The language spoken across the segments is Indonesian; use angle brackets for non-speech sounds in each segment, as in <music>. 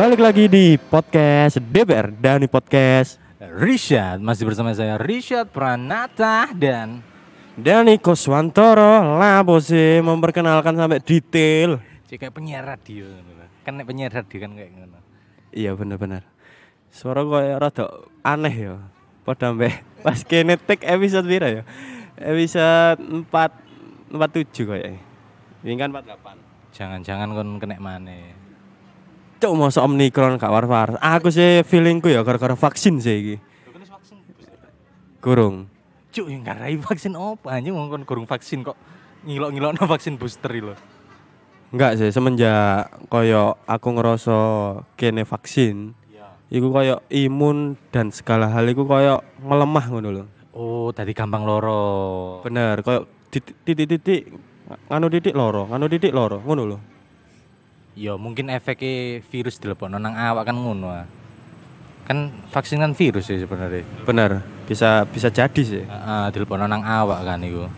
Balik lagi di podcast DPR Dani Podcast. Rishad masih bersama saya Rishad Pranata dan Dani Koswantoro Lapo sih memperkenalkan sampai detail. Jika penyiar radio kan nek penyiar radio kan kayak ngono. Iya bener-bener. Suara gue rada aneh ya. Pada mbak pas <laughs> kene take episode pira ya? Episode 4 47 kayaknya Ini kan 48 Jangan-jangan kon kena mana? Cuk mau Omicron gak war-war Aku sih feelingku ya gara-gara vaksin sih iki Kurung Cuk yang ngarai vaksin apa anjing wong kon kurung vaksin kok ngilok-ngilok no vaksin booster lo. Enggak sih semenjak koyo aku ngerasa kene vaksin Iya. Iku koyo imun dan segala hal iku koyo melemah ngono lho. Oh, tadi gampang loro. Bener, koyo titik-titik nganu titik loro, nganu titik loro ngono lho. Ya mungkin efeknya virus dilepon nang awak kan ngono. ah. Kan vaksin kan virus sih sebenarnya. Bener, bisa bisa jadi sih. Heeh, dilepon nang awak kan iku.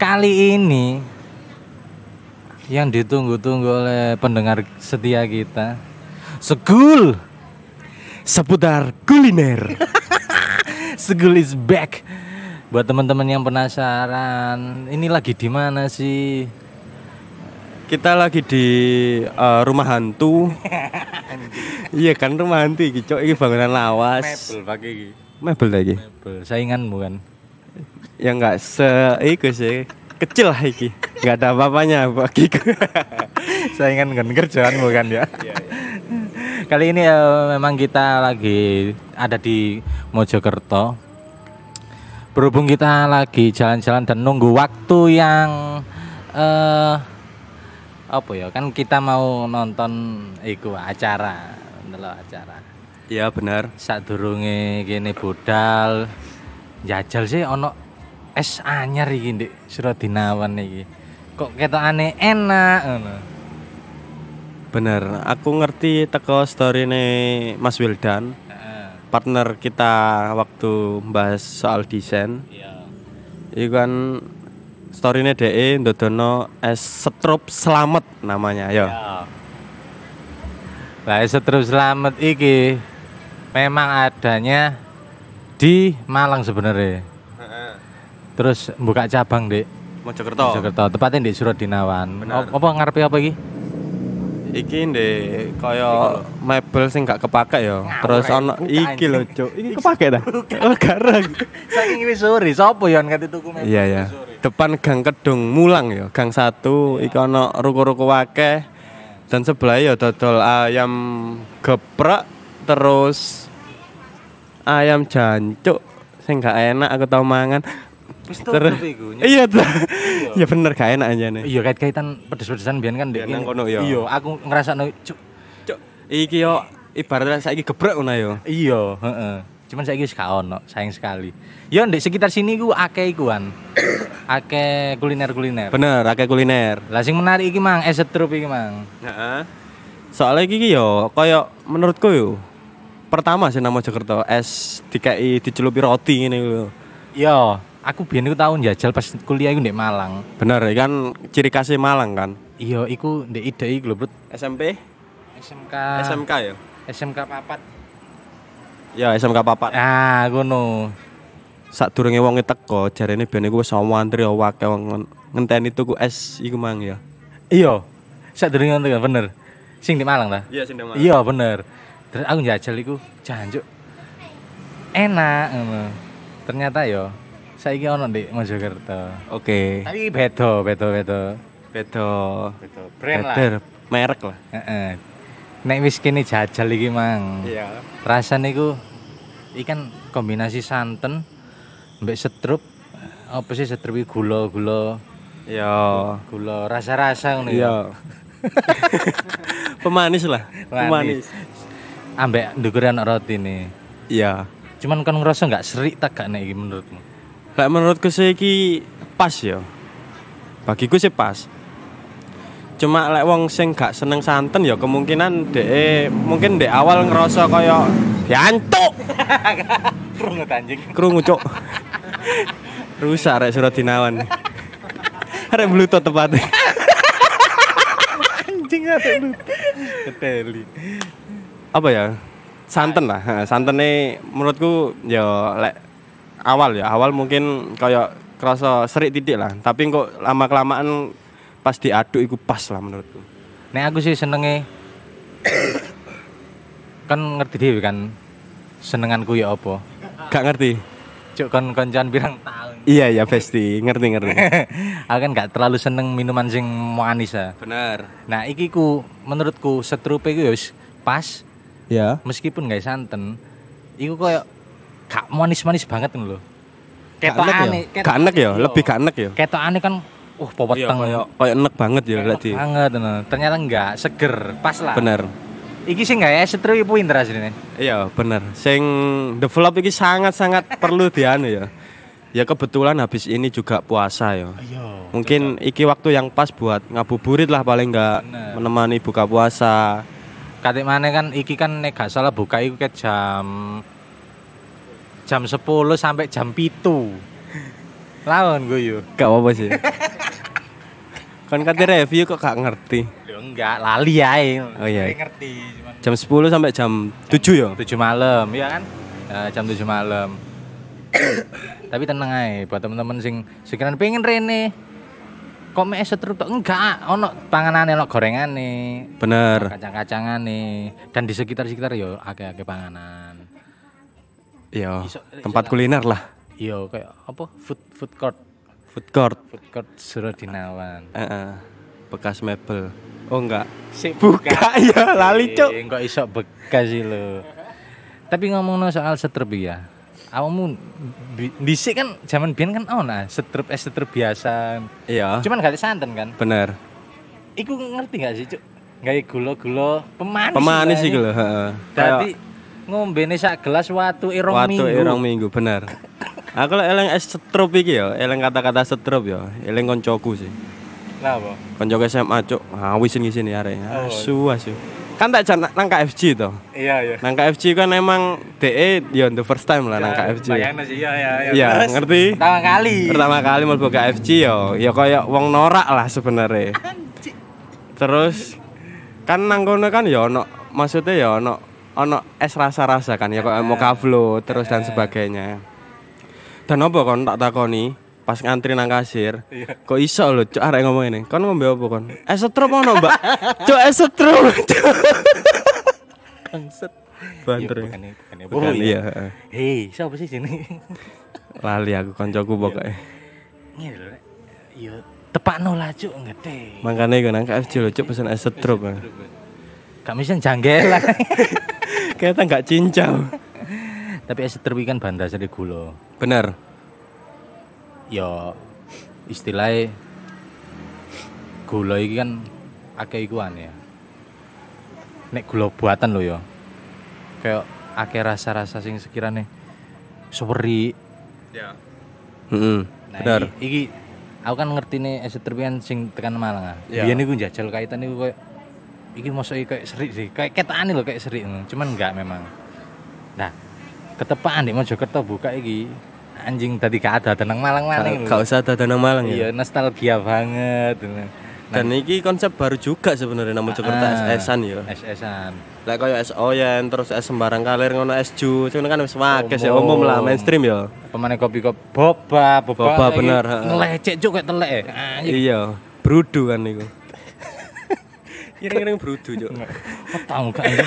Kali ini yang ditunggu-tunggu oleh pendengar setia kita. Segul. Seputar kuliner. <laughs> Segul is back. Buat teman-teman yang penasaran, ini lagi di mana sih? Kita lagi di eh, rumah hantu. <laughs> iya kan rumah hantu iki, Cok. Iki bangunan lawas. pakai iki. Mebel lagi. Mebel, sainganmu kan. Ya enggak se iku sih. Kecil lah iki. Enggak ada apa-apanya bagiku. <laughs> Saingan kan kerjaanmu kan ya. Kali ini eh, memang kita lagi ada di Mojokerto. Berhubung kita lagi jalan-jalan dan nunggu waktu yang eh apa ya? Kan kita mau nonton iku acara, ndelok acara. Iya benar. Saat durunge kene budal jajal sih ono es anyar iki Ndik Suradinawan iki. Kok ketokane enak ngono. Bener, aku ngerti teko story Mas Wildan, partner kita waktu bahas soal desain. Iya. Iku kan storynya DE ndodono es setrup selamat namanya, ya. Lah seterus selamat iki memang adanya di Malang sebenarnya. Terus buka cabang di Mojokerto. Jakarta, tepatnya di Suradinawan. Benar. Apa ngarepe apa iki? Iki ndek kaya mebel sing gak kepake ya. Terus ono bukan. iki lho, Cuk. Iki kepake ta? Oh, garang. Saking wis sore, sapa yo ngerti tuku mebel Iya ya. Depan Gang Kedung Mulang ya, Gang satu iki ono ruko-ruko akeh. Dan sebelah ya dodol ayam geprek terus ayam jancuk sing gak enak aku tau mangan. Wis Terus- iku. Iya tuh. Ya bener gak enak aja nih. Iya kait-kaitan pedes-pedesan biyen kan Biyen Dek. nang kono, iya. Iya, aku ngrasakno cuk. Cuk, iki yo ibaratnya saiki geprek ngono yo. Iya, heeh. Cuman saiki wis gak ono, sayang sekali. Ya di sekitar sini ku akeh ikuan. <coughs> akeh kuliner-kuliner. Bener, akeh kuliner. Lah sing menarik iki Mang, es setrup iki Mang. Heeh. Soalnya iki yo kaya menurutku yo pertama sih nama Jakarta es dikai dicelupi roti ngene lho. Yo, aku biyen iku tau njajal pas kuliah iku ndek Malang. Bener kan ciri khasnya Malang kan. Iya, iku ndek ide iku lho. SMP, SMK SMK ya. SMK papat. Ya SMK papat. Ah, ngono. Sak durunge wong teko jarene ben iku wis antri akeh wong ngenteni tuku es iku mang ya. Iya. Sak durunge ngono bener. Sing di Malang ta? Iya sing Malang. Iya bener. Terus aku njajal iku jancuk. Enak ngono. Ternyata yo saiki ono di Mojokerto. Oke. Tapi beda, beda, beda. Beda. Beda brand lah. Merek lah. Heeh. Nek wis kene jajal iki, Mang. Iya. Rasane iku ikan kombinasi santen mbek setrup. Apa sih setrup gula-gula, Iya. gula rasa-rasa ngono ya. Iya. <laughs> Pemanis lah. Manis. Pemanis. Ambek ndukure ana roti nih. Iya. Cuman kan ngerasa nggak serik tak gak nek iki menurutmu? Lek menurutku sih iki pas ya. Bagiku sih pas. Cuma lek wong sing gak seneng santen ya kemungkinan dhek mungkin di awal ngerasa kaya Yantuk. <laughs> Krungu anjing. Krungu cuk. Rusak rek surat dinawan. Arek bluetooth tepatnya. Anjing ate lu. Keteli. apa ya? Santen lah. Heeh, Santene menurutku ya lek awal ya, awal mungkin kayak kerasa serik titik lah, tapi kok lama kelamaan pas diaduk iku pas lah menurutku. Nek aku sih senenge kan ngerti dhewe kan senenganku ya apa. Gak ngerti. Cuk kon koncan pirang tahun. Iya ya Besti, ngerti ngerti. <laughs> aku kan gak terlalu seneng minuman sing manis ya. Bener. Nah, iki ku menurutku setrupe iku ya wis pas Ya. meskipun gak santen. Iku koyo gak manis-manis banget lho. Gak enek ya? Gak enek ya, lebih gak enek ya. Ketokane kan uh Iya, popeteng. kayak kayak enek banget ya di. banget nah. Ternyata enggak, seger, pas lah. Bener. Iki sih enggak ya setru iki pinter asline. Iya, bener. Sing develop iki sangat-sangat <laughs> perlu dianu ya. Ya kebetulan habis ini juga puasa ya. Iya. Mungkin iki waktu yang pas buat ngabuburit lah paling enggak menemani buka puasa. Katik mana kan iki kan nek gak salah buka iku ke jam jam 10 sampai jam pitu. Lawan gue yuk. Gak apa-apa sih. <laughs> kan kate review kok gak ngerti. Yo enggak, lali ae. Oh iya. Ngerti cuman Jam 10 sampai jam 7 ya. 7 malam, ya kan? Nah, jam 7 malam. <coughs> Tapi tenang aja buat teman-teman sing sekiranya pengen rene. Kok mek setru tok enggak, ono panganane ono gorengane, Bener. kacang-kacangane dan di sekitar-sekitar yo akeh-akeh panganan. Iya, Iso- tempat kuliner lah. Iya kayak apa? Food food court. Food court. Food court Surodinawan. Heeh. Bekas mebel. Oh enggak. Sik Buka <laughs> ya, lali cuk. Eh, Kok iso bekas sih lo. Tapi ngomong soal setrup ya. Awakmu dhisik kan zaman biyen kan ono nah, setrup es setrup biasa. Iya. Cuman gak ada santan kan. Bener. Iku ngerti gak sih, Cuk? Gawe gula-gula pemanis. Pemanis istilahnya. lho, heeh. Dadi ngombene sak gelas watu irong minggu. irong minggu bener. <laughs> Aku lek eling es setrup iki ya, eling kata-kata setrup ya, eling koncoku sih. Lah apa? Koncoku SMA cuk, awisin di sini arek. Oh. Asu asu. Kan tak jan nang KFC to. Iya, iya. Nang KFC kan emang DE ya the first time lah nang KFC. Bayangno sih, iya, iya, Iya, Terus, ngerti? Pertama kali. Pertama kali mlebu KFC yo, ya kayak wong norak lah sebenarnya. Terus kan nang kono kan ya ono maksudnya ya ono ono es rasa-rasa kan ya kayak mokavlo terus dan sebagainya. Dan apa kon tak takoni pas ngantri nang kasir. Kok iso lho cuk arek ngomong ini. Kon ngombe apa kon? Es setrup ono, Mbak. <laughs> Cuk es setrup. Cuk. Bangset. Banter. Iya. Bukan, Oh, iya, heeh. Hei, siapa sih sini? Lali aku koncoku pokoknya. Ini lho, Rek. Yo, tepakno lah cuk ngete. Makanya gue nang KFC lho cuk pesen es setrup. Gak misen janggelan. <laughs> Kayaknya nggak cincau. Tapi es terbi kan bahan dasar gula. Bener. Yo istilahnya gula iki kan akeh ikuan ya. Nek gula buatan lo yo. Kayak akeh rasa-rasa sing sekirane seweri. Heeh. Nah, Bener. Iki, iki aku kan ngerti nih es terbi kan sing tekan Malang ah. Iya. Biyen iku njajal kaitan iku kayak iki mosok iki kayak serik sih. Kayak ketane lho kayak serik. Cuman enggak memang. Nah, ketepaan di Mojokerto buka iki anjing tadi gak ada tenang Malang Malang Gak usah ada nang Malang Iya, ya. nostalgia banget. Dan iki konsep baru juga sebenarnya nama Jakarta Ah. es-esan ya. SS-an. Lek koyo es oyen terus es sembarang kalir ngono es ju, cuman kan wis wakes ya Umum. lah mainstream ya. Pemane kopi kopi boba, boba, Boba, bener, ha. Ngelecek cuk kayak telek. ya. Anjing. Iya, brudu kan niku. <laughs> Kira-kira brudu, Cuk. Kok tahu gak ini?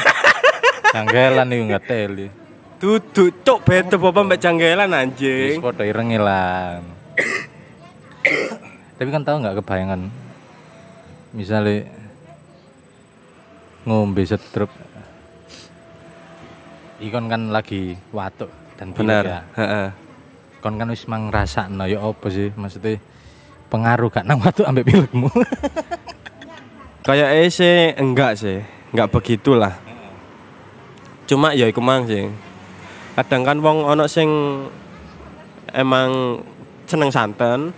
Janggelan iku enggak teli. Dudu, cuk beda bapak mbak janggelan Wis anjing. padha irengilan. <coughs> Tapi kan tahu nggak kebayangan misalnya ngombe setrup Ikon kan lagi watuk dan Bener, ya. Kon kan wis mang rasakno ya apa sih maksudnya pengaruh gak nang watuk ambek pilekmu. <laughs> Kayak eh sih enggak sih, enggak begitulah. Cuma ya iku mang sih. Kadang kan wong ono sing emang seneng santen,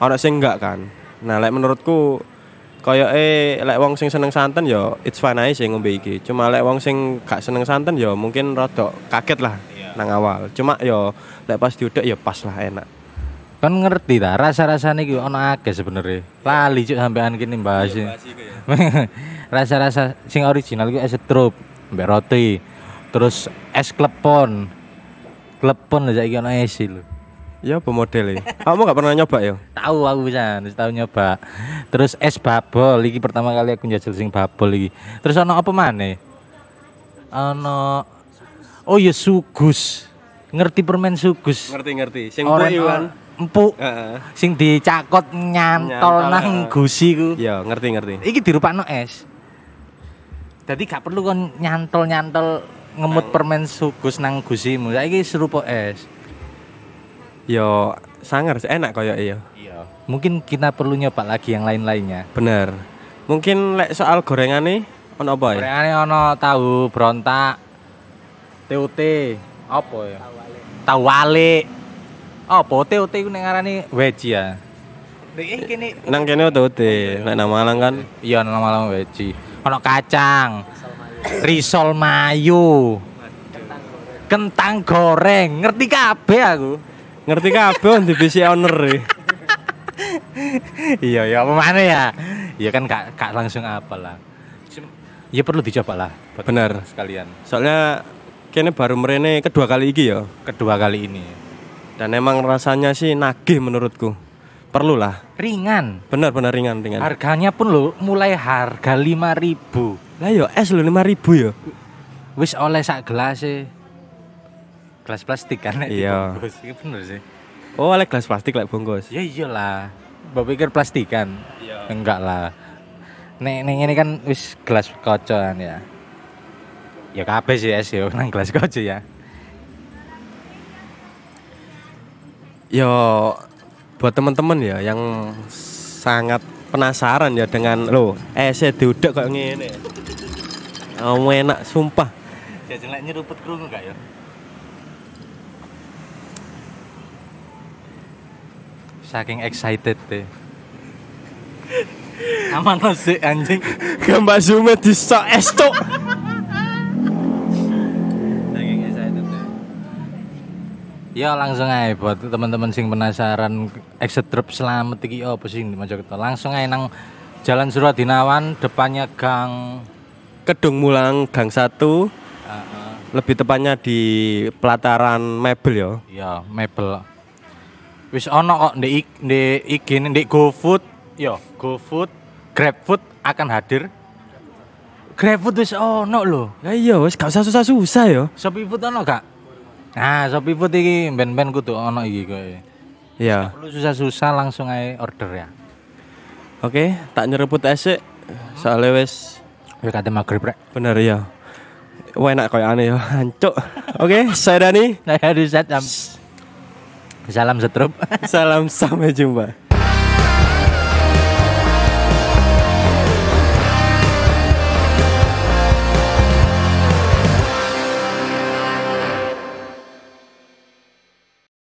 ono sing enggak kan. Nah, lek menurutku kayak eh lek wong sing seneng santen ya it's fine aja sih ngombe iki. Cuma lek wong sing gak seneng santen ya mungkin rada kaget lah nang awal. Cuma ya lek pas diudek ya pas lah enak. kan ngerti ta rasa-rasane iki ono akeh sebenarnya. Lali cuk sampean kene bahas. <laughs> Rasa-rasa sing original iku es setrup. mbek roti. Terus es klepon. Klepon lho saiki ono es lho. Ya apa model Kamu gak pernah nyoba ya? Tahu aku bisa, tahu nyoba. Terus es babol iki pertama kali aku njajal sing babol iki. Terus ono apa maneh? Ono Oh ya sugus. Ngerti permen sugus. Ngerti ngerti. Sing empuk kan? empuk. Heeh. Sing dicakot nyantol Nyantol, nang heeh. gusi ku. Ya, ngerti ngerti. Iki dirupakno es. Jadi gak perlu kon nyantol-nyantol ngemut permen sugus nang gusimu. Saiki serupa es. Yo sangar sih enak koyo iya. Iya. Mungkin kita perlu nyoba lagi yang lain-lainnya. Bener. Mungkin lek soal gorengane ono apa ya? Gorengane ono tahu berontak, TUT, apa ya? Tahu wale. Apa TUT ku ning ngarani weji ya. Nek kene Nang kene OTT, lek nang Malang kan iya nama lama weji. Ono kacang. Risol mayo. Kentang goreng, ngerti kabeh aku. ngerti kabeh on divisi owner e. iya ya apa mana ya? Iya kan gak, gak langsung apa lah. Ya perlu dicoba lah Bener. sekalian. Soalnya kene baru merene kedua kali iki ya. Kedua kali ini. Dan emang rasanya sih nagih menurutku. Perlu lah. Ringan. Bener-bener ringan ringan. Harganya pun lo mulai harga 5000 Lah yo es lho 5000 yo. Wis oleh sak gelas e. Gelas plastik kan nek Iya. bener sih. Oh, oleh gelas plastik lek bungkus. Ya iyalah. Mbak pikir plastikan. Iya. Enggak lah. Nek nek ini kan wis gelas kocoan ya. Ya kabeh sih es yo nang gelas koco ya. Yo buat teman-teman ya yang sangat penasaran ya dengan lo esnya diudek kayak ngene. Kamu enak sumpah. Jajan lek nyeruput krungu gak ya? Saking excited deh. Aman lo sih anjing. Gambar zoom di sok es cok. Saking excited deh. Ya langsung aja buat teman-teman sing penasaran exit trip selamat iki apa sih di Mojokerto. Langsung aja nang Jalan Suradinawan depannya gang Kedung Mulang Gang 1 Heeh. lebih tepatnya di pelataran mebel ya. Ya, mebel. Wis ono kok ndek ik- ndek iki ndek GoFood, ya, GoFood, GrabFood akan hadir. GrabFood wis ono lho. Ya iya wis gak usah susah-susah ya. Shopee Food ono gak? Nah, Shopee Food iki ben-ben kudu ono iki kowe. Iya. Perlu susah-susah langsung aja order ya. Oke, tak nyeruput esek. Soalnya Wis kate magrib rek. bener ya. Wah enak kayak aneh ya, hancuk. Oke, saya Dani. Saya Rizat. Salam setrup. Salam sampai jumpa.